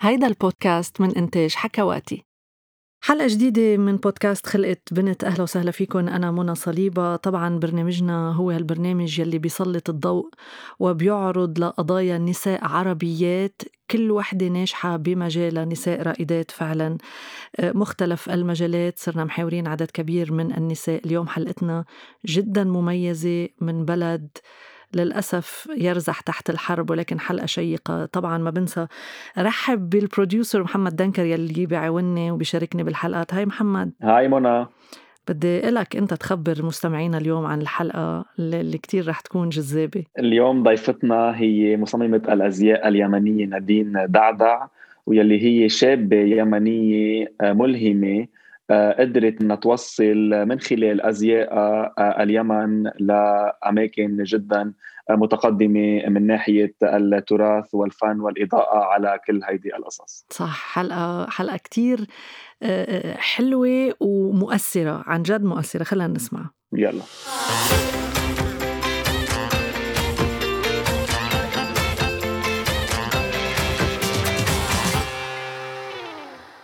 هيدا البودكاست من إنتاج حكواتي. حلقة جديدة من بودكاست خلقت بنت أهلا وسهلا فيكم. أنا منى صليبة. طبعا برنامجنا هو هالبرنامج يلي بيسلط الضوء وبيعرض لقضايا نساء عربيات. كل وحدة ناجحة بمجالها نساء رائدات فعلا. مختلف المجالات. صرنا محاورين عدد كبير من النساء. اليوم حلقتنا جدا مميزة من بلد للأسف يرزح تحت الحرب ولكن حلقة شيقة. طبعا ما بنسى رحب بالبروديوسر محمد دنكر يلي بيعاوني وبيشاركني بالحلقات. هاي محمد. هاي منى. بدي لك أنت تخبر مستمعينا اليوم عن الحلقة اللي كتير رح تكون جذابة. اليوم ضيفتنا هي مصممة الأزياء اليمنية نادين دعدع ويلي هي شابة يمنية ملهمة قدرت إنها توصل من خلال أزياء اليمن لأماكن جدا متقدمة من ناحية التراث والفن والإضاءة على كل هيدي القصص. صح حلقة حلقة كثير حلوة ومؤثرة عن جد مؤثرة خلينا نسمع. يلا.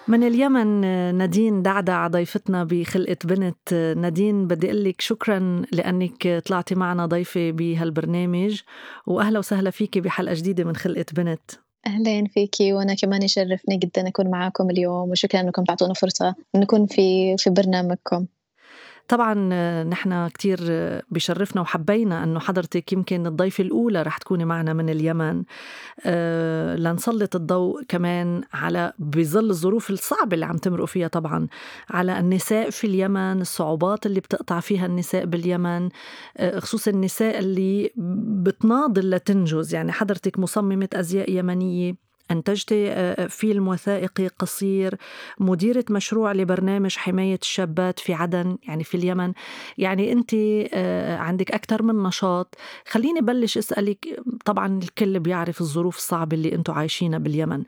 من اليمن نادين دعدع ضيفتنا بخلقة بنت نادين بدي أقول لك شكرا لأنك طلعتي معنا ضيفة بهالبرنامج وأهلا وسهلا فيكي بحلقة جديدة من خلقة بنت. أهلين فيكي وأنا كمان يشرفني جدا أكون معاكم اليوم وشكرا أنكم تعطونا فرصة نكون في في برنامجكم. طبعا نحن كتير بشرفنا وحبينا أنه حضرتك يمكن الضيفة الأولى رح تكوني معنا من اليمن. أه لنسلط الضوء كمان على بظل الظروف الصعبة اللي عم تمرقوا فيها طبعا على النساء في اليمن الصعوبات اللي بتقطع فيها النساء باليمن. أه خصوصا النساء اللي بتناضل لتنجز. يعني حضرتك مصممة أزياء يمنية. أنتجت فيلم وثائقي قصير مديرة مشروع لبرنامج حماية الشابات في عدن يعني في اليمن. يعني أنت عندك أكثر من نشاط. خليني بلش أسألك طبعا الكل بيعرف الظروف الصعبة اللي أنتم عايشينها باليمن.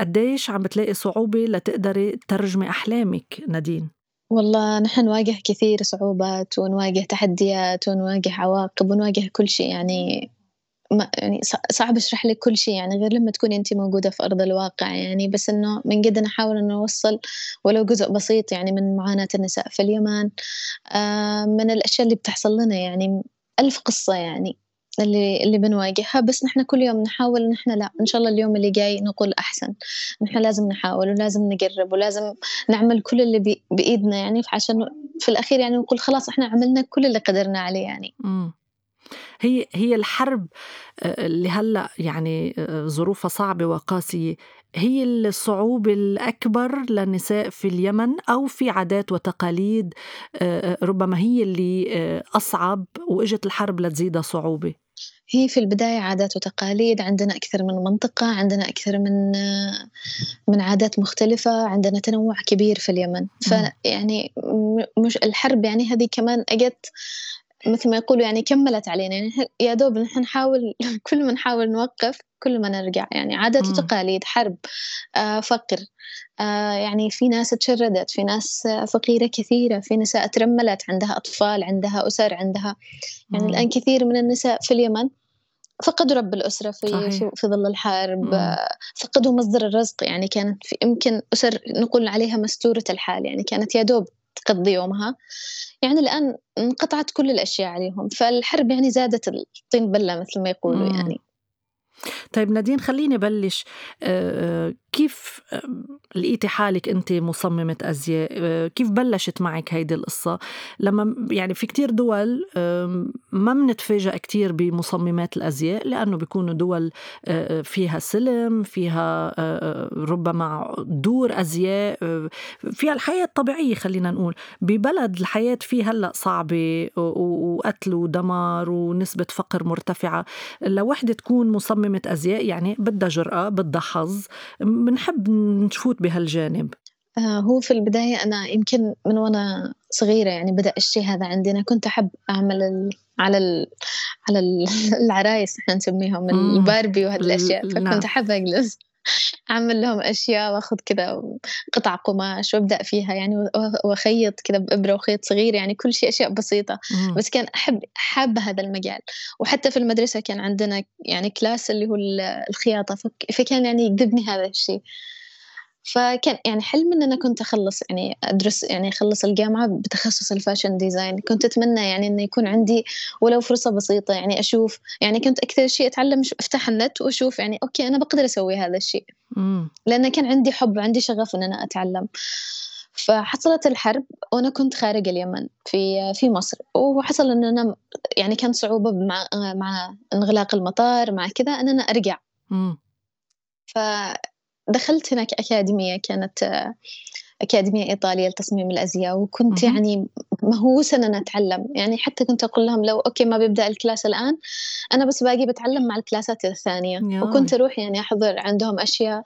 قديش عم بتلاقي صعوبة لتقدري ترجمي أحلامك نادين؟ والله نحن نواجه كثير صعوبات ونواجه تحديات ونواجه عواقب ونواجه كل شيء. يعني ما يعني صعب أشرح لك كل شيء يعني غير لما تكوني انت موجودة في أرض الواقع يعني بس إنه من قد نحاول إنه نوصل ولو جزء بسيط يعني من معاناة النساء في اليمن آه من الأشياء اللي بتحصل لنا يعني ألف قصة يعني اللي اللي بنواجهها بس نحن كل يوم نحاول نحن لا إن شاء الله اليوم اللي جاي نقول أحسن نحن لازم نحاول ولازم نقرب ولازم نعمل كل اللي بإيدنا يعني عشان في الأخير يعني نقول خلاص إحنا عملنا كل اللي قدرنا عليه يعني م. هي هي الحرب اللي هلأ يعني ظروفها صعبة وقاسية هي الصعوبة الأكبر للنساء في اليمن أو في عادات وتقاليد ربما هي اللي أصعب وإجت الحرب لتزيدها صعوبة. هي في البداية عادات وتقاليد عندنا أكثر من منطقة عندنا أكثر من من عادات مختلفة عندنا تنوع كبير في اليمن. فيعني مش الحرب يعني هذه كمان أجت مثل ما يقولوا يعني كملت علينا. يعني يا دوب نحن نحاول كل ما نحاول نوقف كل ما نرجع. يعني عادات وتقاليد حرب آه فقر. آه يعني في ناس تشردت في ناس فقيرة كثيرة في نساء ترملت عندها أطفال عندها أسر عندها يعني مم. الآن كثير من النساء في اليمن فقدوا رب الأسرة في, في, في ظل الحرب مم. فقدوا مصدر الرزق. يعني كانت في يمكن أسر نقول عليها مستورة الحال. يعني كانت يا دوب تقضي يومها يعني الآن انقطعت كل الأشياء عليهم فالحرب يعني زادت الطين بلة مثل ما يقولوا مم. يعني طيب نادين خليني بلش كيف لقيتي حالك أنت مصممة أزياء؟ كيف بلشت معك هيدي القصة؟ لما يعني في كتير دول ما بنتفاجئ كتير بمصممات الأزياء لأنه بيكونوا دول فيها سلم فيها ربما دور أزياء فيها الحياة الطبيعية خلينا نقول. ببلد الحياة فيه هلأ صعبة وقتل ودمار ونسبة فقر مرتفعة. لوحدة تكون مصممة أزياء يعني بدها جرأة بدها حظ. بنحب نفوت بهالجانب. آه هو في البداية أنا يمكن من وأنا صغيرة يعني بدأ الشيء هذا عندي. أنا كنت أحب أعمل ال على ال على ال العرايس إحنا نسميهم الباربي وهذه الأشياء. فكنت أحب أجلس. أعمل لهم أشياء وأخذ كذا قطع قماش وأبدأ فيها يعني وأخيط كذا بإبرة وخيط صغير يعني كل شيء أشياء بسيطة. مم. بس كان أحب حابة هذا المجال. وحتى في المدرسة كان عندنا يعني كلاس اللي هو الخياطة فكان يعني يجذبني هذا الشيء. فكان يعني حلم إن أنا كنت أخلص يعني أدرس يعني أخلص الجامعة بتخصص ال fashion design. كنت أتمنى يعني إنه يكون عندي ولو فرصة بسيطة يعني أشوف يعني كنت أكثر شيء أتعلم أفتح النت وأشوف يعني okay أنا بقدر أسوي هذا الشيء. لأن كان عندي حب عندي شغف إن أنا أتعلم. فحصلت الحرب وأنا كنت خارج اليمن في في مصر. وحصل إن أنا يعني كان صعوبة مع مع انغلاق المطار مع كذا إن أنا أرجع. ف دخلت هناك أكاديمية كانت أكاديمية إيطالية لتصميم الأزياء وكنت يعني مهووسة أن أنا أتعلم. يعني حتى كنت أقول لهم لو okay ما بيبدأ ال class الآن أنا بس باقي بتعلم مع ال class ات الثانية. وكنت أروح يعني أحضر عندهم أشياء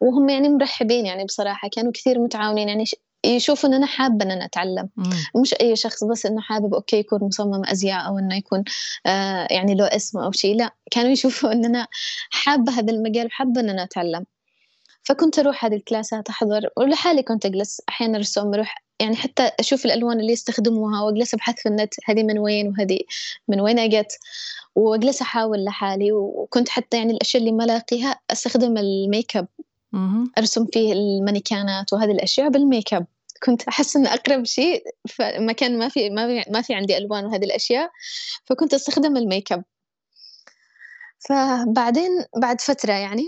وهم يعني مرحبين يعني بصراحة كانوا كثير متعاونين. يعني يشوفوا إن أنا حابة إن أنا أتعلم. مم. مش أي شخص بس إنه حابب okay يكون مصمم أزياء أو إنه يكون آه يعني له اسم أو شيء لا كانوا يشوفوا إن أنا حابة هذا المجال وحابة إن أنا أتعلم. فكنت أروح هذه ال class ات أحضر ولحالي كنت أجلس أحيانا أرسم أروح يعني حتى أشوف الألوان اللي يستخدموها وأجلس أبحث في النت هذه من وين وهذه من وين أجت وأجلس أحاول لحالي وكنت حتى يعني الأشياء اللي ما لاقيها أستخدم الميك أب. أرسم فيه المانيكانات وهذه الأشياء بالميك أب. كنت أحس إن أقرب شيء فمكان ما في ما في ما في عندي ألوان وهذه الأشياء فكنت أستخدم الميك أب. فبعدين بعد فترة يعني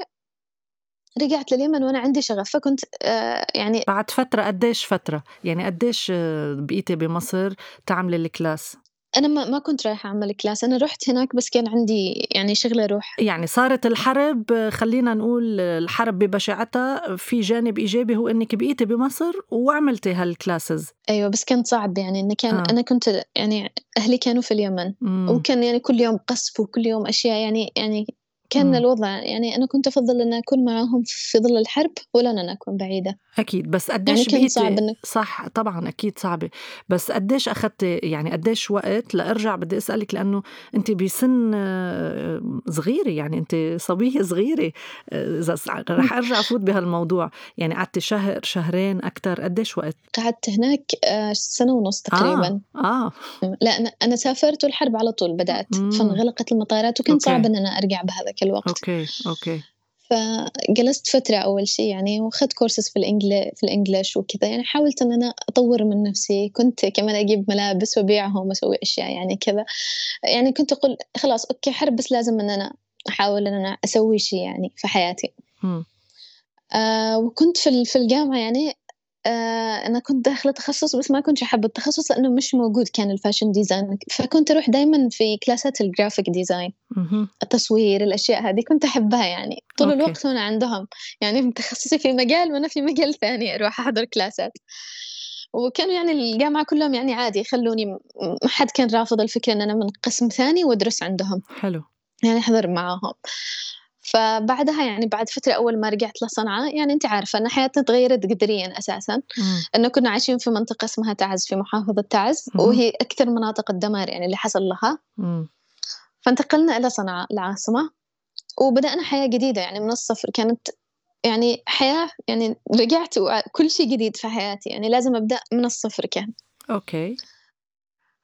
رجعت لليمن وأنا عندي شغف فكنت آه يعني بعد فترة قديش فترة؟ يعني قديش آه، بقيتي بمصر تعملي ال class؟ أنا ما, ما كنت رايحة أعمل class أنا رحت هناك بس كان عندي يعني شغلة أروح يعني صارت الحرب خلينا نقول الحرب ببشاعتها في جانب إيجابي هو إنك بقيتي بمصر وعملتي هال classes. أيوة بس كان صعب يعني إن كان آه. أنا كنت يعني أهلي كانوا في اليمن. مم. وكان يعني كل يوم قصف وكل يوم أشياء يعني يعني كان مم. الوضع يعني أنا كنت أفضل أن أكون معاهم في ظل الحرب ولا أن أكون بعيدة أكيد بس قديش يعني كان صعب إنك صح طبعا أكيد صعبة بس قديش أخذت يعني قديش وقت لأرجع بدي أسألك لأنه أنت بسن آه، صغيرة يعني أنت صبية صغيرة آه، إذا رح أرجع أفوت بهالموضوع يعني قعدت شهر شهرين أكثر قديش وقت قعدت هناك آه، سنة ونص تقريبا آه. آه. لا أنا سافرت والحرب على طول بدأت فانغلقت المطارات وكان صعب إن أنا أرجع بهذا الوقت. okay okay. فجلست فترة أول شيء يعني وأخذت كورسز في ال Engli في ال English وكذا. يعني حاولت إن أنا أطور من نفسي. كنت كمان أجيب ملابس وأبيعهم وأسوي أشياء يعني كذا. يعني كنت أقول خلاص okay حرب بس لازم إن أنا أحاول إن أنا أسوي شيء يعني في حياتي. آه وكنت في في الجامعة يعني آه، أنا كنت داخلة تخصص بس ما كنت أحب التخصص لأنه مش موجود كان ال fashion design. فكنت أروح دايما في class ات ال graphic design التصوير الأشياء هذه كنت أحبها يعني. طول okay. الوقت وأنا عندهم. يعني متخصصة في مجال وأنا في مجال ثاني أروح أحضر class ات. وكانوا يعني الجامعة كلهم يعني عادي يخلوني ما حد كان رافض الفكرة إن أنا من قسم ثاني وأدرس عندهم. حلو. يعني أحضر معاهم. فبعدها يعني بعد فترة أول ما رجعت لصنعاء يعني أنت عارفة أن حياتنا تغيرت قدريا أساسا. أنه كنا عايشين في منطقة اسمها تعز في محافظة تعز مم. وهي أكثر مناطق الدمار يعني اللي حصل لها. مم. فانتقلنا إلى صنعاء العاصمة وبدأنا حياة جديدة يعني من الصفر. كانت يعني حياة يعني رجعت كل شيء جديد في حياتي. يعني لازم أبدأ من الصفر كان. okay.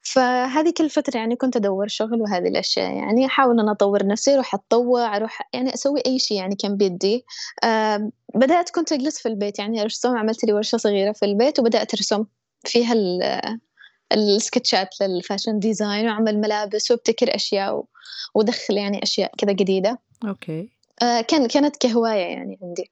فهذه كل فترة يعني كنت أدور شغل وهذه الأشياء يعني أحاول أن أطور نفسي أروح أتطوع أروح يعني أسوي أي شيء يعني كان بيدي. آه بدأت كنت أجلس في البيت يعني أرسم عملت لي ورشة صغيرة في البيت وبدأت أرسم فيها ال sketch ات لل fashion design وأعمل ملابس وأبتكر أشياء ودخل يعني أشياء كذا جديدة. okay. آه كان كانت كهواية يعني عندي.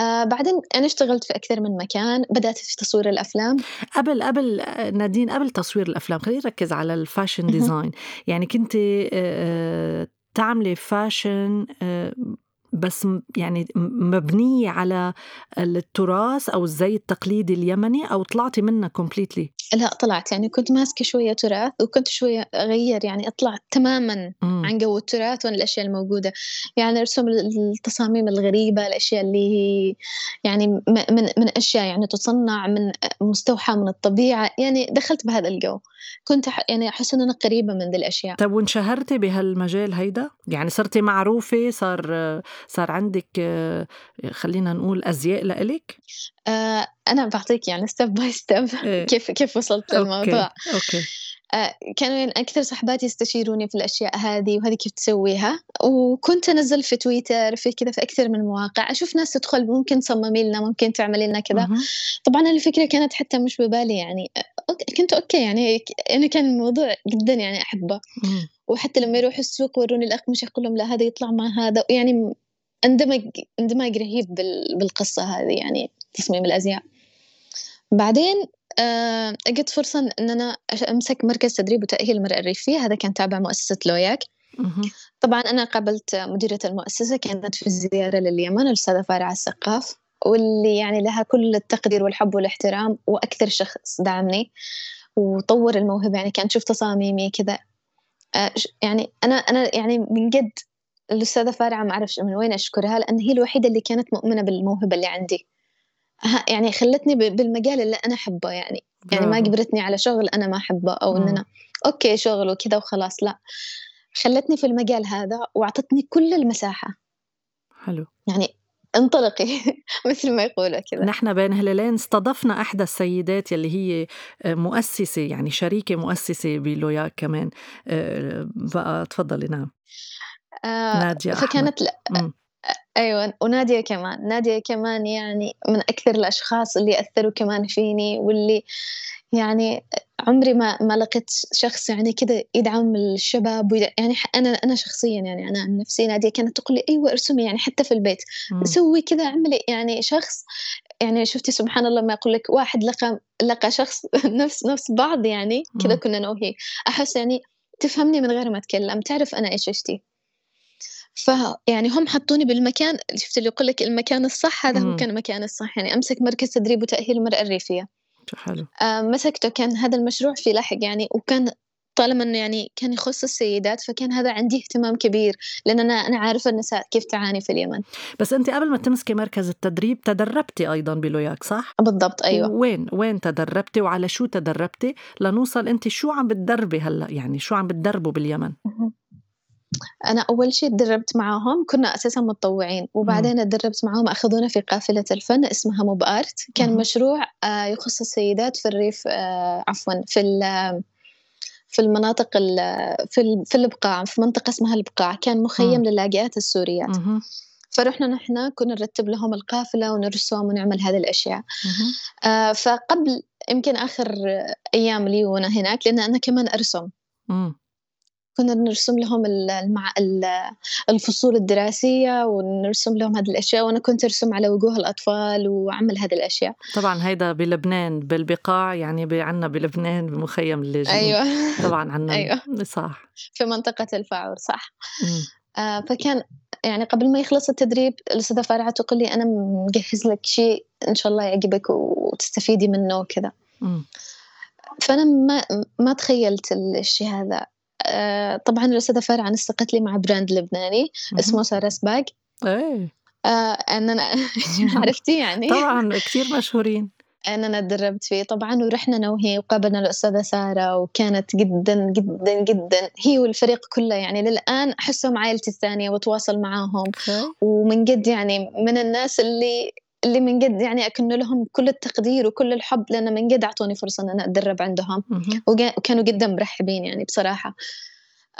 آه بعدين أنا اشتغلت في أكثر من مكان بدأت في تصوير الأفلام. قبل قبل نادين قبل تصوير الأفلام خلينا نركز على ال fashion design. يعني كنت آه تعملي fashion آه بس يعني مبنية على التراث أو الزي التقليدي اليمني أو طلعتي منها completely؟ لا طلعت يعني كنت ماسكة شوية تراث وكنت شوية أغير يعني أطلع تماما مم. عن جو التراث والأشياء الموجودة يعني أرسم التصاميم الغريبة الأشياء اللي هي يعني من من أشياء يعني تصنع من مستوحى من الطبيعة يعني دخلت بهذا الجو كنت يعني أحس إن أنا قريبة من ذي الأشياء طيب وانشهرتي بهالمجال هيدا؟ يعني صرتي معروفة صار صار عندك خلينا نقول أزياء لإلك؟ آه أنا بعطيك يعني step by step كيف كيف وصلت للموضوع okay. okay. آه، كانوا يعني أكثر صحباتي يستشيروني في الأشياء هذه وهذه كيف تسويها. وكنت أنزل في تويتر في كذا في أكثر من مواقع أشوف ناس تدخل ممكن تصممي لنا ممكن تعملي لنا كذا. طبعا الفكرة كانت حتى مش ببالي يعني. كنت okay يعني أنا كان الموضوع جدا يعني أحبه. وحتى لما يروحوا السوق وروني الأقمشة أقول لهم لا هذا يطلع مع هذا. يعني اندمج اندماج رهيب بالقصة هذه يعني تصميم الأزياء. بعدين أجت فرصة إن أنا أمسك مركز تدريب وتأهيل المرأة الريفية. هذا كان تابع مؤسسة لوياك. طبعا أنا قابلت مديرة المؤسسة كانت في زيارة لليمن الأستاذة فارعة السقاف واللي يعني لها كل التقدير والحب والاحترام وأكثر شخص دعمني وطور الموهبة. يعني كانت تشوف تصاميمي كذا. آه، يعني أنا أنا يعني من جد الأستاذة فارعة ما أعرفش من وين أشكرها لأن هي الوحيدة اللي كانت مؤمنة بالموهبة اللي عندي. يعني خلتني بالمجال اللي أنا أحبه يعني. يعني ما جبرتني على شغل أنا ما أحبه أو إن أنا أوكي شغل وكذا وخلاص لا. خلتني في المجال هذا وأعطتني كل المساحة. حلو. يعني انطلقي مثل ما يقولوا كذا. نحن بين هلالين استضفنا احدى السيدات يلي هي مؤسسة يعني شريكة مؤسسة بلوياك كمان. آه، بقى تفضلي نعم. آه نادية فكانت لا أيوة ونادية كمان. نادية كمان يعني من أكثر الأشخاص اللي أثروا كمان فيني واللي يعني عمري ما ما لقيت شخص يعني كذا يدعم الشباب يعني أنا أنا شخصيا يعني أنا عن نفسي نادية كانت تقول لي أيوة ارسمي يعني حتى في البيت. سوي كذا اعملي يعني شخص يعني شفتي سبحان الله ما أقول لك واحد لقى لقى شخص نفس نفس بعض يعني كذا كنا أنا وهي أحس يعني تفهمني من غير ما أتكلم تعرف أنا إيش أشتي. فيعني هم حطوني بالمكان شفت اللي يقول لك المكان الصح؟ هذا هو كان المكان الصح. يعني أمسك مركز تدريب وتأهيل المرأة الريفية. حلو. آه مسكته كان هذا المشروع في لاحق يعني وكان طالما إنه يعني كان يخص السيدات فكان هذا عندي اهتمام كبير لأن أنا أنا عارفة النساء كيف تعاني في اليمن. بس انت قبل ما تمسكي مركز التدريب تدربتي أيضا بلوياك صح؟ بالضبط أيوه. وين وين تدربتي وعلى شو تدربتي؟ لنوصل انت شو عم بتدربي هلأ؟ يعني شو عم بتدربوا باليمن؟ أنا أول شيء تدربت معاهم كنا أساسا متطوعين وبعدين تدربت معاهم أخذونا في قافلة الفن اسمها موب آرت كان مشروع آه، يخص السيدات في الريف آه، عفوا في في المناطق في في البقاع في منطقة اسمها البقاع. كان مخيم للاجئات السوريات. فرحنا نحن كنا نرتب لهم القافلة ونرسم ونعمل هذه الأشياء. آه فقبل يمكن آخر أيام لي وأنا هناك لأن أنا كمان أرسم. كنا نرسم لهم المع... الفصول الدراسية ونرسم لهم هذه الأشياء وأنا كنت أرسم على وجوه الأطفال وأعمل هذه الأشياء. طبعا هيدا بلبنان بالبقاع يعني عنا بلبنان بمخيم اللاجئين أيوة. طبعا عنا أيوة. صح. في منطقة الفاعور صح. آه فكان يعني قبل ما يخلص التدريب الأستاذة فارعة تقول لي أنا مجهز لك شيء إن شاء الله يعجبك وتستفيدي منه وكذا. فأنا ما ما تخيلت الشيء هذا. طبعا الأستاذة فارعة نسقت لي مع براند لبناني اسمه سارة سباق. إيه. آه أنا عرفتي يعني. طبعا كثير مشهورين. أنا تدربت فيه. طبعا ورحنا أنا وهي وقابلنا الأستاذة سارة وكانت جدا جدا جدا. هي والفريق كله يعني للآن أحسهم عائلتي الثانية وأتواصل معاهم. ومن جد يعني من الناس اللي اللي من جد يعني أكن لهم كل التقدير وكل الحب لأن من جد أعطوني فرصة أن أنا أتدرب عندهم. وكانوا جدا مرحبين يعني بصراحة.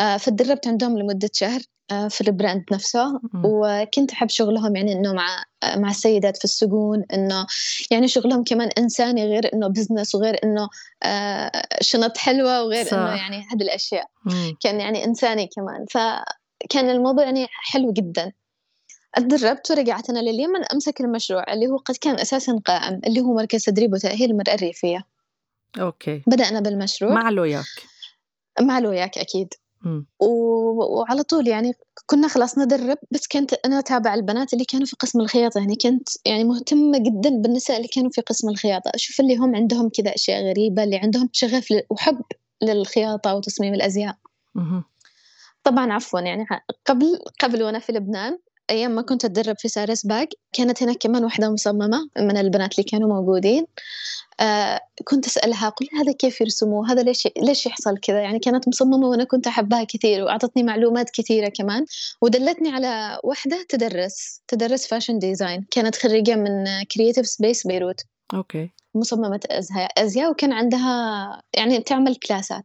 آه، فتدربت عندهم لمدة شهر آه، في ال brand نفسه. وكنت أحب شغلهم يعني إنه مع مع السيدات في السجون إنه يعني شغلهم كمان إنساني غير إنه business وغير إنه آه، شنط حلوة وغير صح. إنه يعني هذه الأشياء. كان يعني إنساني كمان. فكان الموضوع يعني حلو جدا. اتدربت ورجعت أنا لليمن أمسك المشروع اللي هو قد كان أساسا قائم اللي هو مركز تدريب وتأهيل المرأة الريفية. okay. بدأنا بالمشروع. مع لوياك. مع لوياك أكيد. و... وعلى طول يعني كنا خلاص ندرب بس كنت أنا أتابع البنات اللي كانوا في قسم الخياطة. يعني كنت يعني مهتمة جدا بالنساء اللي كانوا في قسم الخياطة. أشوف اللي هم عندهم كذا أشياء غريبة اللي عندهم شغف وحب للخياطة وتصميم الأزياء. طبعا عفوا يعني قبل قبل وأنا في لبنان أيام ما كنت أتدرب في Sarah's Bag كانت هناك كمان واحدة مصممة من البنات اللي كانوا موجودين. آه كنت أسألها قل هذا كيف يرسموه؟ هذا ليش ليش يحصل كذا؟ يعني كانت مصممة وأنا كنت أحبها كثير وأعطتني معلومات كثيرة كمان. ودلتني على واحدة تدرس تدرس fashion design كانت خريجة من Creative Space Beirut. okay. مصممة أزياء أزياء وكان عندها يعني تعمل كلاسات.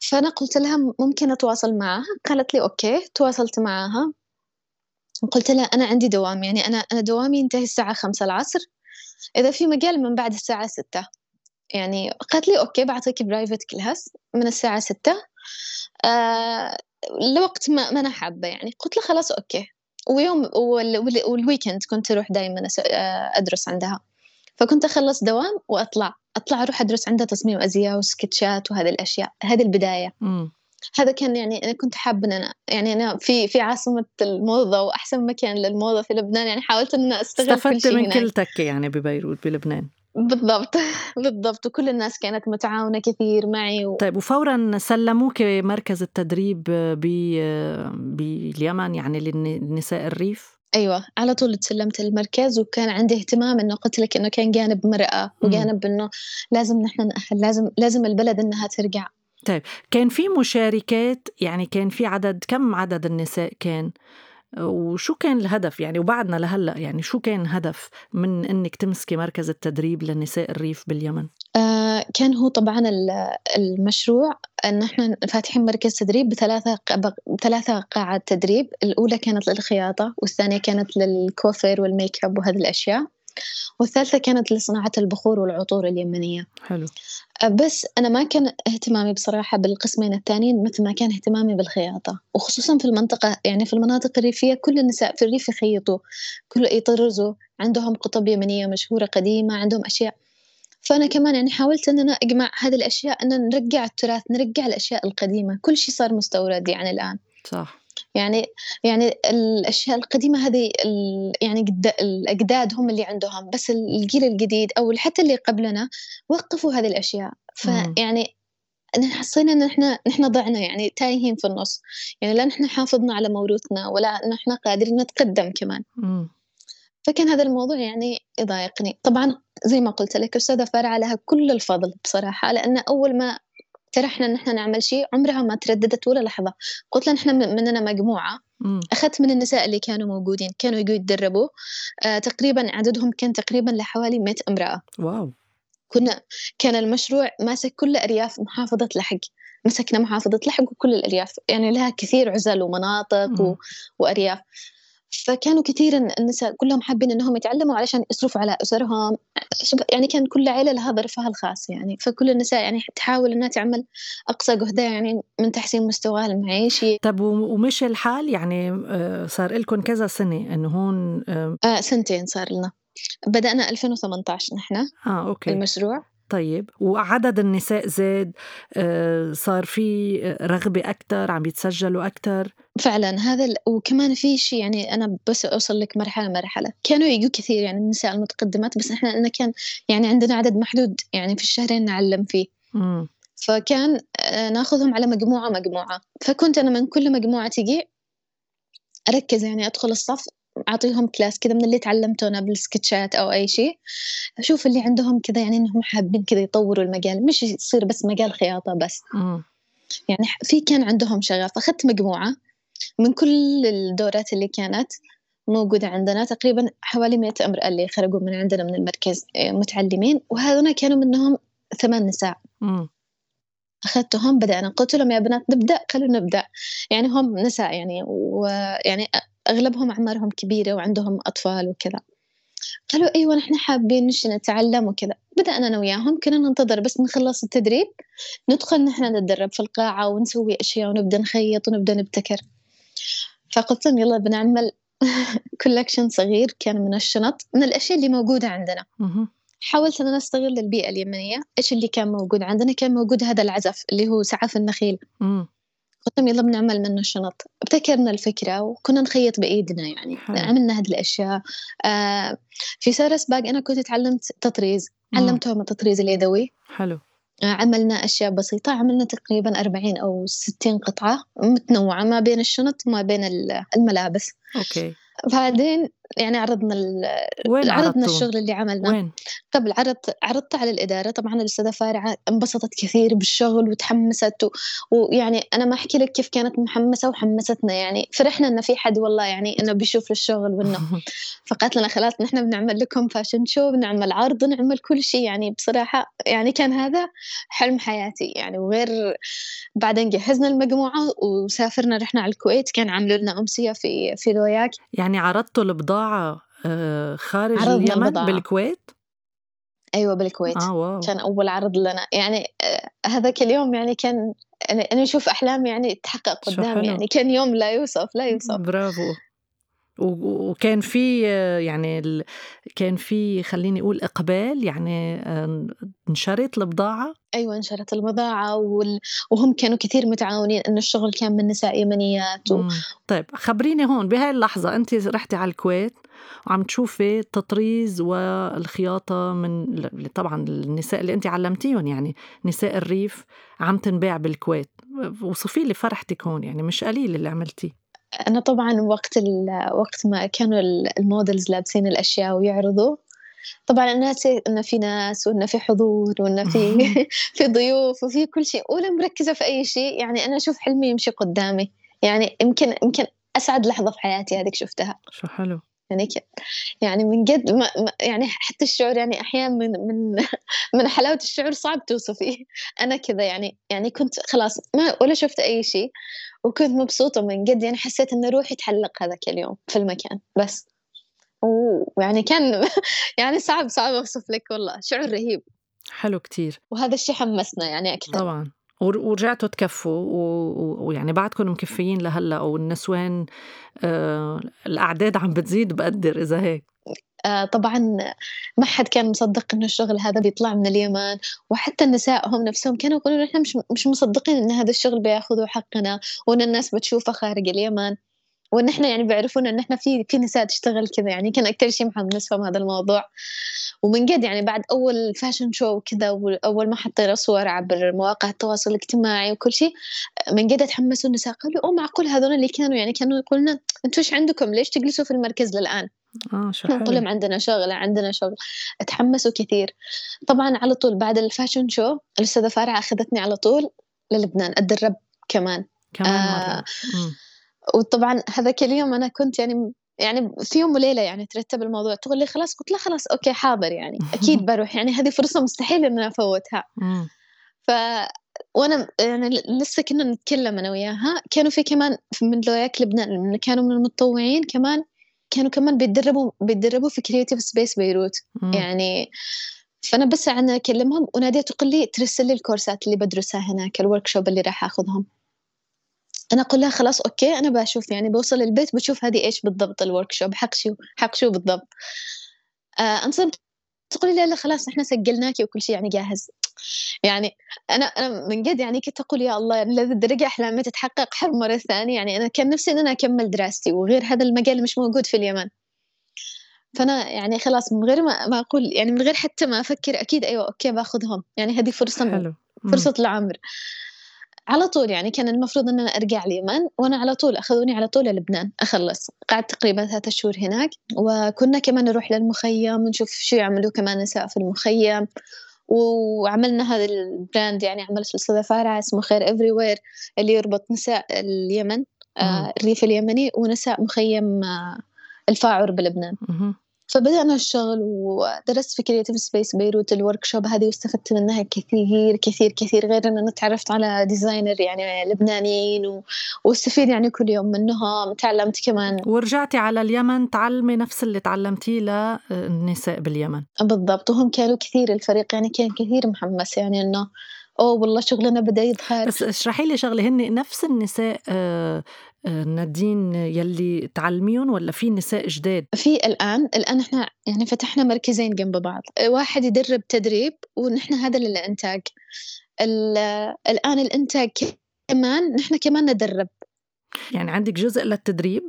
فأنا قلت لها ممكن أتواصل معها؟ قالت لي okay. تواصلت معها. وقلت لها أنا عندي دوام يعني أنا أنا دوامي ينتهي الساعة خمسة العصر. إذا في مجال من بعد الساعة ستة. يعني قالت لي okay بعطيك private class من الساعة ستة. آه لوقت ما, ما أنا حابة يعني. قلت له خلاص okay. ويوم وال weekend كنت أروح دائما أدرس عندها. فكنت أخلص دوام وأطلع. أطلع أروح أدرس عندها تصميم أزياء وسكتشات وهذه الأشياء هذه البداية. م. هذا كان يعني أنا كنت حابة أن أنا يعني أنا في في عاصمة الموضة وأحسن مكان للموضة في لبنان يعني حاولت أستغل استفدت كل شيء من. كل تكة يعني ببيروت بلبنان. بالضبط بالضبط وكل الناس كانت متعاونة كثير معي و... طيب وفورا سلموك مركز التدريب ب- باليمن يعني للنساء الريف؟ أيوة على طول تسلمت المركز وكان عندي اهتمام إنه قلت لك إنه كان جانب مرأة وجانب إنه لازم نحن نأهل لازم لازم البلد إنها ترجع. كان في مشاركات؟ يعني كان في عدد كم عدد النساء كان؟ وشو كان الهدف يعني؟ وبعدنا لهلأ يعني شو كان هدف من إنك تمسكي مركز التدريب للنساء الريف باليمن؟ آه كان هو طبعا ال- المشروع إن إحنا فاتحين مركز تدريب بثلاثة بثلاثة قاعات تدريب. الأولى كانت للخياطة والثانية كانت للكوافير والميك أب وهذه الأشياء. والثالثة كانت لصناعة البخور والعطور اليمنية. حلو. آه، بس أنا ما كان اهتمامي بصراحة بالقسمين الثانيين مثل ما كان اهتمامي بالخياطة. وخصوصا في المنطقة يعني في المناطق الريفية كل النساء في الريف يخيطوا كل يطرزوا عندهم قطب يمنية مشهورة قديمة عندهم أشياء. فأنا كمان يعني حاولت أن أنا أجمع هذه الأشياء أن نرجع التراث نرجع الأشياء القديمة. كل شيء صار مستورد يعني الآن. صح. يعني يعني الأشياء القديمة هذه ال- يعني الاجداد هم اللي عندهم بس الجيل الجديد أو حتى اللي قبلنا وقفوا هذه الأشياء. فيعني حسينا إن إحنا نحن ضعنا يعني تايهين في النص يعني لا نحن حافظنا على موروثنا ولا نحن قادرين نتقدم كمان مم. فكان هذا الموضوع يعني يضايقني طبعا زي ما قلت لك أستاذة فارعة لها كل الفضل بصراحة لأن أول ما اقترحنا إن إحنا نعمل شيء عمرها ما ترددت ولا لحظة. قلت لها نحن من- مننا مجموعة. أخذت من النساء اللي كانوا موجودين كانوا يجوا يتدربوا. آه تقريبا عددهم كان تقريبا لحوالي 100 امرأة. واو. كنا كان المشروع ماسك كل أرياف محافظة لحق. مسكنا محافظة لحق وكل الأرياف. يعني لها كثير عزل ومناطق و... مم. فكانوا كثير النساء كلهم حابين إنهم يتعلموا علشان يصرفوا على أسرهم. يعني كان كل عائله لها ظرفها الخاص يعني. فكل النساء يعني تحاول إنها تعمل أقصى جهدها يعني من تحسين مستواها المعيشي طب و- ومشي الحال يعني آه، صار لكم كذا سنة إنه هون آه, آه سنتين صار لنا. بدأنا 2018 نحن. آه أوكي. المشروع. طيب وعدد النساء زاد آه صار في رغبة أكثر عم يتسجلوا أكثر فعلا هذا ال... وكمان في شيء يعني أنا بس أوصل لك مرحلة مرحلة. كانوا يجوا كثير يعني النساء المتقدمات بس إحنا إنه كان يعني عندنا عدد محدود يعني في الشهرين نعلم فيه. مم. فكان آه، ناخذهم على مجموعة مجموعة. فكنت أنا من كل مجموعة تجي أركز يعني أدخل الصف أعطيهم كلاس كذا من اللي تعلمته أنا بالسكتشات أو أي شيء. أشوف اللي عندهم كذا يعني إنهم حابين كذا يطوروا المجال. مش يصير بس مجال خياطة بس. مم. يعني في كان عندهم شغف. أخذت مجموعة من كل الدورات اللي كانت موجودة عندنا. تقريبا حوالي 100 امرأة اللي خرجوا من عندنا من المركز آه، متعلمين. وهذول كانوا منهم ثمان نساء. أخذتهم بدأنا. قلت لهم يا بنات نبدأ. قالوا نبدأ. يعني هم نساء يعني ويعني أغلبهم أعمارهم كبيرة وعندهم أطفال وكذا. قالوا أيوة نحن حابين نش نتعلم وكذا. بدأنا أنا وياهم كنا ننتظر بس نخلص التدريب ندخل نحن نتدرب في القاعة ونسوي أشياء ونبدأ نخيط ونبدأ نبتكر. فقلت لهم يلا بنعمل كولكشن صغير كان من الشنط من الأشياء اللي موجودة عندنا. حاولت أن أنا أستغل البيئة اليمنية إيش اللي كان موجود عندنا؟ كان موجود هذا العزف اللي هو سعف النخيل. قلت لهم يلا بنعمل منه شنط. ابتكرنا الفكرة وكنا نخيط بإيدنا يعني. حلو. عملنا هذه الأشياء. آه في سارس باق أنا كنت تعلمت تطريز. علمتهم التطريز اليدوي. حلو. عملنا أشياء بسيطة. عملنا تقريبا أربعين أو ستين قطعة متنوعة ما بين الشنط وما بين الملابس. أوكي. بعدين يعني عرضنا وين عرضنا؟ الشغل اللي عملناه. وين؟ قبل عرضت عرضت على الإدارة. طبعا الأستاذة فارعة انبسطت كثير بالشغل وتحمست و... ويعني أنا ما أحكي لك كيف كانت محمسة وحمستنا. يعني فرحنا إن في حد والله يعني إنه بيشوف الشغل وإنه فقالت لنا خلاص نحن بنعمل لكم فاشن شو بنعمل عرض نعمل كل شيء. يعني بصراحة يعني كان هذا حلم حياتي. يعني وغير بعدين جهزنا المجموعة وسافرنا رحنا على الكويت. كان عملوا لنا أمسية في في لوياك. يعني عرضتوا البضاعة آه، خارج اليمن البضاعة. بالكويت؟ أيوة بالكويت آه واو كان أول عرض لنا يعني آه، هذاك اليوم يعني كان أنا أشوف أحلامي يعني تحقق قدامي. يعني كان يوم لا يوصف لا يوصف برافو وكان في يعني. كان في خليني أقول إقبال يعني آه، انشرت البضاعة أيوة انشرت البضاعة وال... وهم كانوا كثير متعاونين إنه الشغل كان من نساء يمنيات و... مم. طيب خبريني هون بهاي اللحظة أنت رحتي على الكويت وعم تشوفي التطريز والخياطة من طبعا النساء اللي أنت علمتيهم يعني نساء الريف عم تنباع بالكويت وصفي لي فرحتك هون يعني مش قليل اللي عملتيه أنا طبعا وقت ال... وقت ما كانوا ال- المودلز لابسين الأشياء ويعرضوا طبعا أنا نسيت إنه في ناس وإنه في حضور وإنه في في ضيوف وفي كل شيء ولا مركزة في أي شيء. يعني أنا أشوف حلمي يمشي قدامي. يعني يمكن يمكن أسعد لحظة في حياتي هذيك شفتها. شو حلو. يعني ك... يعني من قد ما... ما... يعني حتى الشعور يعني أحيانا من من من حلاوة الشعور صعب توصفيه أنا كذا يعني يعني كنت خلاص ما ولا شفت أي شيء وكنت مبسوطة من قد يعني حسيت إن روحي تحلق هذاك اليوم في المكان بس. ويعني كان يعني صعب صعب أوصف لك والله شعور رهيب. حلو كتير. وهذا الشيء حمسنا يعني أكثر. طبعا. ورجعتوا تكفوا ويعني بعدكم مكفيين لهلأ والنسوان آه الأعداد عم بتزيد بقدر إذا هيك. آه طبعا ما حد كان مصدق إنه الشغل هذا بيطلع من اليمن وحتى النساء هم نفسهم كانوا يقولون إحنا مش مش مصدقين إن هذا الشغل بياخذوا حقنا وإن الناس بتشوفه خارج اليمن. وإن إحنا يعني بيعرفون إن إحنا في في نساء تشتغل كذا يعني كان أكثر شيء محمسهم هذا الموضوع. ومن قد يعني بعد أول فاشن شو وكذا وأول ما حطينا صور عبر مواقع التواصل الاجتماعي وكل شيء من قد تحمسوا النساء قالوا أوه معقول هذول اللي كانوا يعني كانوا يقولون أنتم إيش عندكم؟ ليش تجلسوا في المركز للآن؟ آه نقول لهم عندنا شغل عندنا شغل. تحمسوا كثير. طبعا على طول بعد ال fashion show الأستاذة فارعة أخذتني على طول للبنان أتدرب كمان. كمان آه مرة. وطبعا هذاك اليوم أنا كنت يعني يعني في يوم وليلة يعني ترتب الموضوع تقول لي خلاص قلت لها خلاص okay حاضر يعني أكيد بروح. يعني هذه فرصة مستحيل أفوتها. مم. ف وأنا يعني لسه كنا نتكلم أنا وياها. كانوا في كمان من لوياك لبنان كانوا من المتطوعين كمان كانوا كمان بيتدربوا بيتدربوا في Creative Space Beirut. مم. يعني فأنا بس عنا أكلمهم وناديت تقول لي ترسل لي الكورسات اللي بدرسها هناك ال workshop اللي راح أخذهم. أنا أقول لها خلاص okay أنا بشوف يعني بوصل البيت بشوف هذه إيش بالضبط ال workshop حق شو حق شو بالضبط. آه انصدمت تقولي لا لا خلاص إحنا سجلناكي وكل شيء يعني جاهز. يعني أنا أنا من قد يعني كنت أقول يا الله يعني لهذه الدرجه احلامي تتحقق حر مرة ثانية. يعني أنا كان نفسي إن أنا أكمل دراستي وغير هذا المجال مش موجود في اليمن. فأنا يعني خلاص من غير ما ما أقول يعني من غير حتى ما أفكر أكيد أيوه أوكي باخذهم. يعني هذه فرصة حلو. فرصة العمر. على طول يعني كان المفروض إن أنا أرجع اليمن وأنا على طول أخذوني على طول للبنان أخلص قعدت تقريبا ثلاثة شهور هناك وكنا كمان نروح للمخيم ونشوف شو يعملوا كمان نساء في المخيم وعملنا هذا ال brand يعني عملت الأستاذة فارعة اسمه خير everywhere اللي يربط نساء اليمن آه. الريف اليمني ونساء مخيم آه الفاعور بلبنان. فبدأنا الشغل ودرست في Creative Space Beirut ال workshop هذه واستفدت منها كثير كثير كثير غير ان أنا تعرفت على designer يعني لبنانيين و... واستفيد يعني كل يوم منهم. تعلمت كمان. ورجعتي على اليمن تعلمي نفس اللي تعلمتيه للنساء باليمن. بالضبط. وهم كانوا كثير الفريق يعني كان كثير محمس يعني إنه أوه والله شغلنا بدأ يظهر. بس اشرحي لي شغله هن نفس النساء آه، نادين يلي تعلميهم ولا في نساء جداد؟ في الآن الآن إحنا يعني فتحنا مركزين جنب بعض. واحد يدرب تدريب ونحن هذا للإنتاج ال- الآن الإنتاج كمان نحن كمان ندرب. يعني عندك جزء للتدريب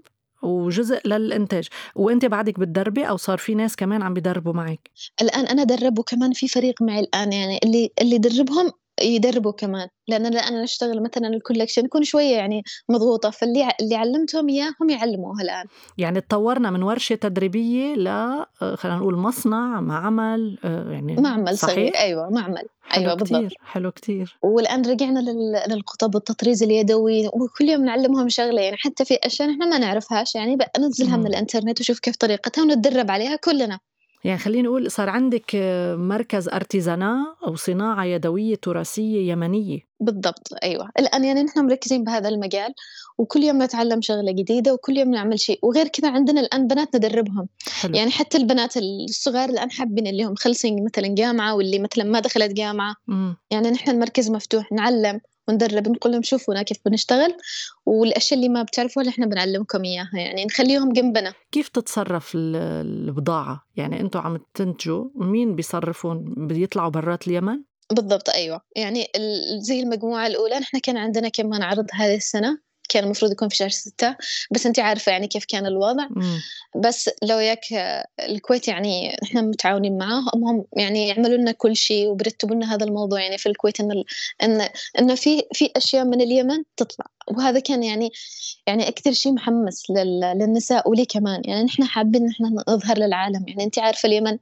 وجزء للإنتاج. وأنت بعدك بتدربي أو صار في ناس كمان عم بيدربوا معك؟ الآن أنا درب وكمان في فريق معي الآن يعني اللي اللي دربهم يدربوا كمان. لأن أنا أشتغل مثلا الكولكشن يكون شوية يعني مضغوطة فاللي اللي علمتهم إياه هم يعلموه الآن. يعني تطورنا من ورشة تدريبية ل آه، خلينا نقول مصنع معمل آه، يعني معمل صحيح؟ صغير أيوة معمل. حلو كتير بالضبط. حلو كتير. والآن رجعنا للقطب والتطريز اليدوي وكل يوم نعلمهم شغلة. يعني حتى في أشياء نحن ما نعرفهاش يعني بنزلها من الإنترنت وشوف كيف طريقتها ونتدرب عليها كلنا. يعني خلينا نقول صار عندك مركز أرتيزانا أو صناعة يدوية تراثية يمنية. بالضبط أيوه. الآن يعني نحن مركزين بهذا المجال وكل يوم نتعلم شغلة جديدة وكل يوم نعمل شيء. وغير كذا عندنا الآن بنات ندربهم. حلو. يعني حتى البنات الصغار الآن حابين اللي هم خلصين مثلا جامعة واللي مثلا ما دخلت جامعة. م. يعني نحن المركز مفتوح نعلم. وندرب نقول لهم شوفونا كيف بنشتغل والأشياء اللي ما بتعرفوها اللي إحنا بنعلمكم إياها يعني نخليهم جنبنا. كيف تتصرف البضاعة؟ يعني أنتم عم تنتجوا مين بيصرفون؟ بيطلعوا برات اليمن؟ بالضبط أيوه. يعني زي المجموعة الأولى نحن كان عندنا كمان عرض هذه السنة كان المفروض يكون في شهر ستة بس أنت عارفة يعني كيف كان الوضع. مم. بس لو ياك الكويت يعني إحنا متعاونين معاهم هم يعني يعملوا لنا كل شيء وبرتبوا لنا هذا الموضوع. يعني في الكويت إن إن إنه في في أشياء من اليمن تطلع. وهذا كان يعني يعني أكثر شيء محمس للنساء ولي كمان. يعني نحن حابين إن نظهر للعالم. يعني أنت عارفة اليمن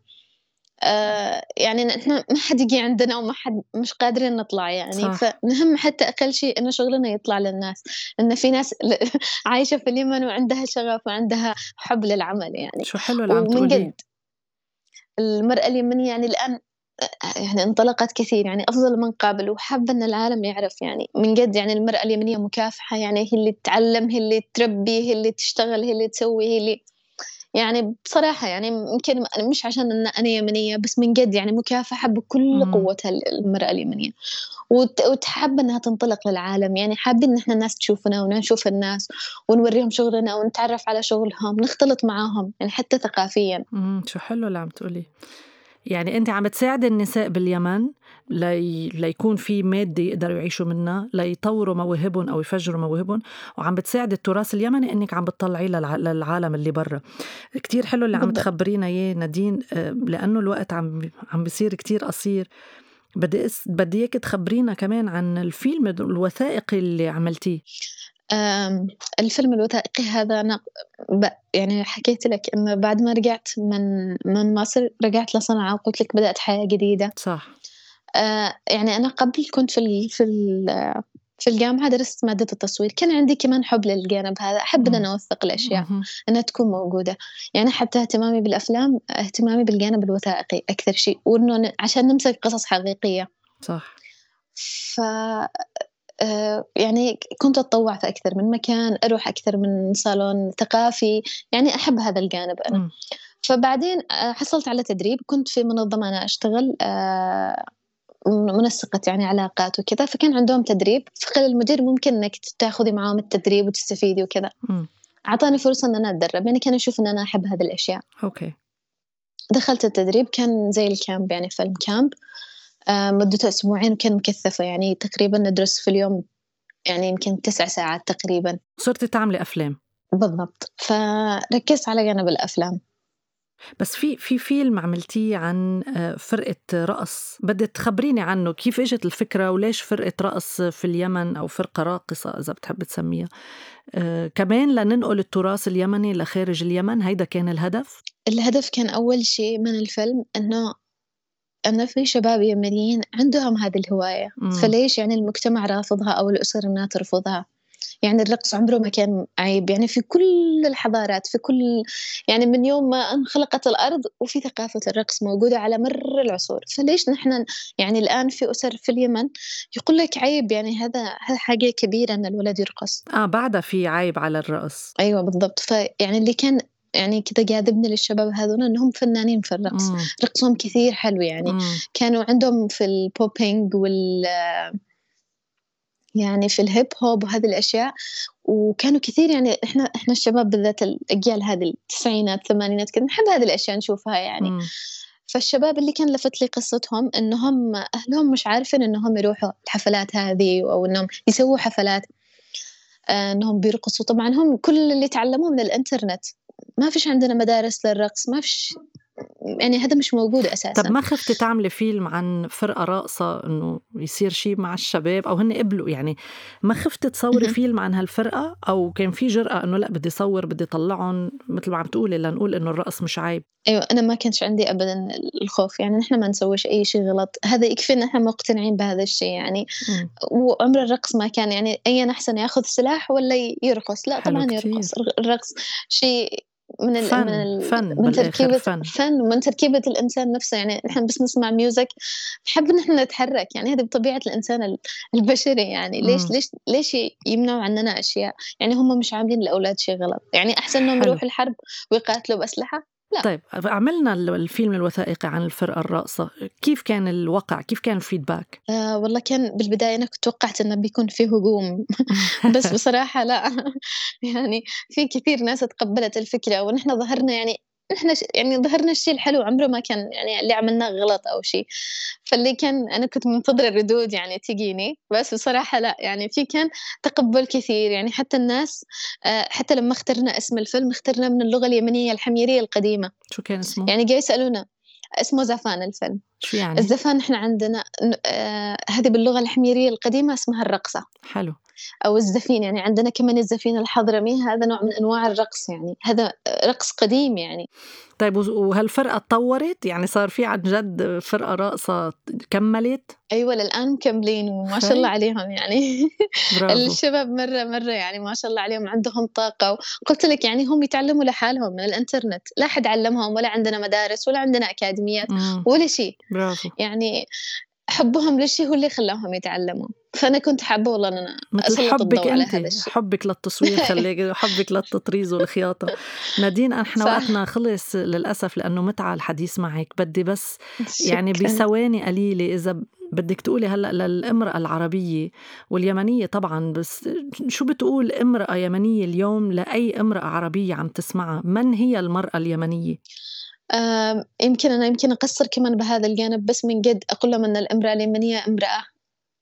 آه يعني إحنا ما حد يجي عندنا وما حد مش قادرين نطلع يعني. صح. فنهم حتى أقل شيء إنه شغلنا يطلع للناس. انه في ناس عايشة في اليمن وعندها شغف وعندها حب للعمل يعني. شو حلو اللي عم جد المرأة اليمنية يعني الآن آه، يعني انطلقت كثير يعني أفضل من قبل وحابة إن العالم يعرف يعني. من جد يعني المرأة اليمنية مكافحة يعني هي اللي تتعلم هي اللي تربي هي اللي تشتغل هي اللي تسوي هي اللي يعني بصراحة يعني يمكن مش عشان أن أنا يمنية بس من جد يعني مكافحة بكل قوتها المرأة اليمنية وتحب أنها تنطلق للعالم. يعني حابين إن إحنا الناس تشوفنا ونشوف الناس ونوريهم شغلنا ونتعرف على شغلهم نختلط معاهم يعني حتى ثقافيا. شو حلو اللي عم تقولي يعني أنت عم تساعد النساء باليمن لي... ليكون في مادة يقدروا يعيشوا منها ليطوروا مواهبهم أو يفجروا مواهبهم وعم بتساعد التراث اليمني إنك عم بتطلعيه للع... للعالم اللي برا. كتير حلو اللي عم تخبرينا إياه نادين آه، لأنه الوقت عم عم بيصير كتير قصير. بدي. بدي اياك تخبرينا كمان عن الفيلم الوثائقي اللي عملتيه. الفيلم الوثائقي هذا أنا يعني حكيت لك إنه بعد ما رجعت من من مصر رجعت لصنعاء وقلت لك بدأت حياة جديدة. صح. آه يعني أنا قبل كنت في في في الجامعة درست مادة التصوير. كان عندي كمان حب للجانب هذا أحب أن أنا أوثق الأشياء أنها تكون موجودة. يعني حتى اهتمامي بالأفلام اهتمامي بالجانب الوثائقي أكثر شيء وأنه عشان نمسك قصص حقيقية. صح. ف آه، يعني كنت أتطوع في أكثر من مكان أروح أكثر من صالون ثقافي يعني أحب هذا الجانب أنا. م. فبعدين آه، حصلت على تدريب كنت في منظمة أنا أشتغل منسقة يعني علاقات وكذا فكان عندهم تدريب. فقال المدير ممكن إنك تاخذي معاهم التدريب وتستفيدي وكذا. أعطاني فرصة إن أنا أتدرب يعني كان أشوف إن أنا أحب هذه الأشياء. okay. دخلت التدريب كان زي ال camp يعني film camp. آه، مدته أسبوعين وكان مكثفة يعني تقريبا ندرس في اليوم يعني يمكن تسع ساعات تقريبا. صرتي تعملي أفلام. بالضبط. فركزت على جانب الأفلام. بس في في فيلم عملتيه عن آه، فرقة رقص. بدي تخبريني عنه. كيف إجت الفكرة وليش فرقة رقص في اليمن أو فرقة راقصة إذا بتحب تسميها؟ آه كمان لننقل التراث اليمني لخارج اليمن. هيدا كان الهدف؟ الهدف كان أول شيء من الفيلم أنه أن في شباب يمنيين عندهم هذه الهواية. مم. فليش يعني المجتمع رافضها أو الأسر إنها ترفضها؟ يعني الرقص عمره ما كان عيب. يعني في كل الحضارات في كل يعني من يوم ما انخلقت الأرض وفي ثقافة الرقص موجودة على مر العصور. فليش نحن يعني الآن في أسر في اليمن يقول لك عيب؟ يعني هذا حاجة كبيرة أن الولد يرقص. آه بعدها في عيب على الرقص. أيوة بالضبط. فيعني اللي كان يعني كذا جاذبني للشباب هذول إنهم فنانين في الرقص. مم. رقصهم كثير حلو يعني. مم. كانوا عندهم في ال popping وال يعني في ال hip hop وهذه الأشياء وكانوا كثير يعني إحنا إحنا الشباب بالذات الأجيال هذه التسعينات الثمانينات كنا نحب هذه الأشياء نشوفها يعني. مم. فالشباب اللي كان لفت لي قصتهم إنهم أهلهم مش عارفين إنهم يروحوا الحفلات هذه أو إنهم يسووا حفلات آه، إنهم بيرقصوا. طبعا هم كل اللي تعلموه من الإنترنت. ما فيش عندنا مدارس للرقص ما فيش يعني هذا مش موجود أساسا. طب ما خفتي تعملي فيلم عن فرقة راقصه إنه يصير شيء مع الشباب أو هن قبلوا؟ يعني ما خفتي تصوري فيلم عن هالفرقة أو كان في جرأة إنه لا بدي صور بدي طلعهم مثل ما عم تقولي لنقول إنه الرقص مش عيب؟ أيوه أنا ما كانش عندي ابدا الخوف. يعني نحن ما نسويش أي شيء غلط. هذا يكفي إن إحنا مقتنعين بهذا الشيء يعني. م. وعمر الرقص ما كان يعني اي أحسن ياخذ سلاح ولا يرقص. لا طبعا يرقص. الرقص شيء من ال فن من فن من تركيبة فن. فن ومن تركيبة الإنسان نفسه. يعني نحن بس نسمع music نحب إن إحنا نتحرك. يعني هذه بطبيعة الإنسان البشري. يعني ليش ليش ليش يمنعوا عننا أشياء؟ يعني هم مش عاملين الأولاد شيء غلط. يعني أحسن إنهم يروحوا الحرب ويقاتلوا بأسلحة؟ لا. طيب عملنا الفيلم الوثائقي عن الفرقة الراقصة كيف كان الوقع؟ كيف كان ال feedback؟ آه والله كان بالبداية أنا كنت توقعت أنه بيكون في هجوم. بس بصراحة لا. يعني في كثير ناس تقبلت الفكرة ونحن ظهرنا يعني نحن يعني ظهرنا الشيء الحلو عمره ما كان يعني اللي عملناه غلط أو شيء فاللي كان أنا كنت منتظرة الردود يعني تجيني بس بصراحة لا يعني في كان تقبل كثير. يعني حتى الناس آه، حتى لما اخترنا اسم الفيلم اخترنا من اللغة اليمنية الحميرية القديمة. شو كان اسمه؟ يعني جاي يسألونا اسمه زفان الفيلم. شو يعني؟ الزفان إحنا عندنا آه هذه باللغة الحميرية القديمة اسمها الرقصة. حلو. أو الزفين يعني عندنا كمان الزفين الحضرمي هذا نوع من أنواع الرقص يعني هذا رقص قديم يعني. طيب وهالفرقة تطورت؟ يعني صار في عن جد فرقة راقصة كملت؟ أيوة للآن مكملين وما شاء الله عليهم يعني. الشباب مرة مرة يعني ما شاء الله عليهم عندهم طاقة. قلت لك يعني هم يتعلموا لحالهم من الإنترنت. لا حد علمهم ولا عندنا مدارس ولا عندنا أكاديميات ولا شيء. برافو. يعني حبهم للشيء هو اللي خلاهم يتعلموا. فأنا كنت حابة والله إن أنا مثل حبك انت حبك للتصوير خليك حبك للتطريز والخياطة. نادين إحنا وقتنا خلص للأسف لأنه متعة الحديث معك. بدي بس يعني بثواني قليلة إذا بدك تقولي هلأ للامرأة العربية واليمنية طبعا بس شو بتقول امرأة يمنية اليوم لأي امرأة عربية عم تسمعها؟ من هي المرأة اليمنية؟ يمكن أنا يمكن أقصر كمان بهذا الجانب بس من جد أقول لهم أن الإمرأة اليمنية إمرأة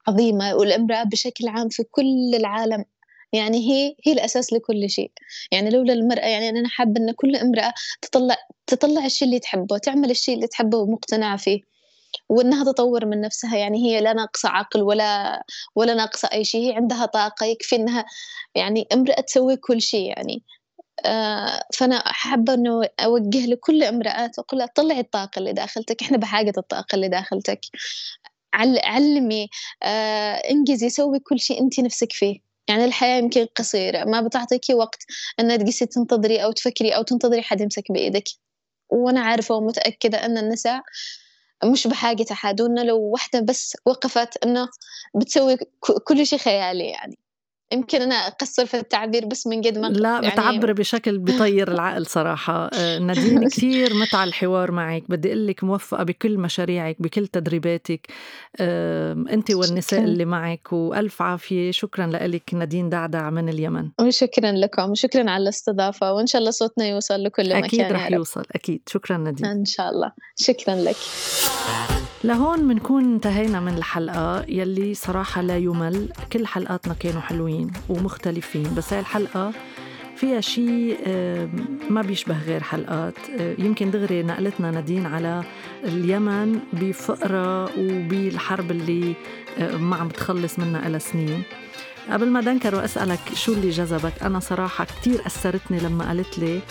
عظيمة والإمرأة بشكل عام في كل العالم يعني هي هي الأساس لكل شيء. يعني لولا المرأة يعني أنا حابة أن كل إمرأة تطلع تطلع الشيء اللي تحبه تعمل الشيء اللي تحبه ومقتنعة فيه وإنها تطور من نفسها. يعني هي لا ناقصة عقل ولا ولا ناقصة أي شيء هي عندها طاقة يكفي إنها يعني إمرأة تسوي كل شيء يعني. آه، فأنا حابة إنه أوجه لكل امرأات وأقول لها طلعي الطاقة اللي داخلتك إحنا بحاجة الطاقة اللي داخلتك. علمي آه، إنجزي سوي كل شيء أنت نفسك فيه. يعني الحياة يمكن قصيرة ما بتعطيكي وقت أن تجلسي تنتظري أو تفكري أو تنتظري حد يمسك بإيدك. وأنا عارفة ومتأكدة أن النساء مش بحاجة أحد لو واحدة بس وقفت إنه بتسوي كل شيء خيالي يعني. يمكن أنا أقصر في التعبير بس من قد ما لا يعني بتعبري بشكل بيطير العقل صراحة. آه، نادين كثير متع الحوار معك. بدي أقول لك موفقة بكل مشاريعك بكل تدريباتك. أنت والنساء اللي معك وألف عافية. شكرا لك نادين دعدع من اليمن. وشكرا لكم. وشكرا على الاستضافة. وإن شاء الله صوتنا يوصل لكل أكيد مكان أكيد رح يوصل. أكيد. شكرا نادين. إن شاء الله. شكرا لك. لهون بنكون انتهينا من الحلقة يلي صراحة لا يمل. كل حلقاتنا كانوا حلوين ومختلفين بس هاي الحلقة فيها شيء ما بيشبه غير حلقات. آه، يمكن دغري نقلتنا نادين على اليمن بفقرة وبالحرب اللي آه، ما عم بتخلص منها إلى سنين. قبل ما دنكر وأسألك شو اللي جذبك أنا صراحة كتير أثرتني لما قالت لي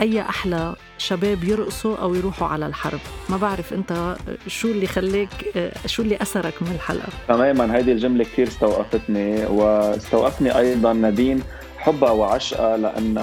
أي أحلى شباب يرقصوا أو يروحوا على الحرب؟ ما بعرف أنت شو اللي خليك شو اللي أثرك من الحلقة؟ تماما هيدي الجملة كثير استوقفتني واستوقفني أيضا نادين حبها وعشقها لأن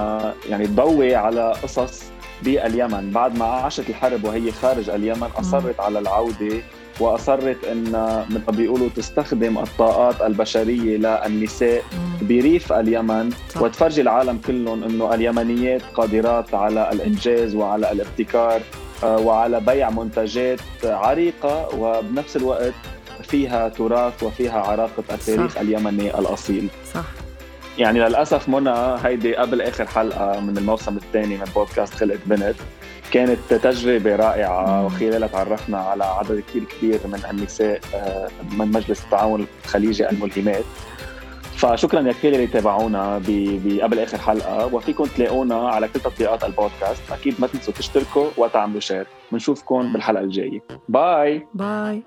يعني تضوي على قصص باليمن. بعد ما عاشت الحرب وهي خارج اليمن أصرت على العودة وأصرت إن مثل بيقولوا تستخدم الطاقات البشرية للنساء بريف اليمن صح. وتفرجي العالم كلهم إنه اليمنيات قادرات على الإنجاز وعلى الابتكار آه، وعلى بيع منتجات عريقة وبنفس الوقت فيها تراث وفيها عراقة التاريخ صح. اليمني الأصيل صح يعني للأسف منى هيدي قبل آخر حلقة من الموسم الثاني من بودكاست خلقت بنت كانت تجربة رائعة وخلالها تعرفنا على عدد كثير كبير من النساء آه، من مجلس التعاون الخليجي الملهمات. فشكرا يا كل اللي تابعونا بقبل آخر حلقة. وفيكم تلاقونا على كل تطبيقات البودكاست. أكيد ما تنسوا تشتركوا وتعملوا share بنشوفكم بالحلقة الجاية. bye bye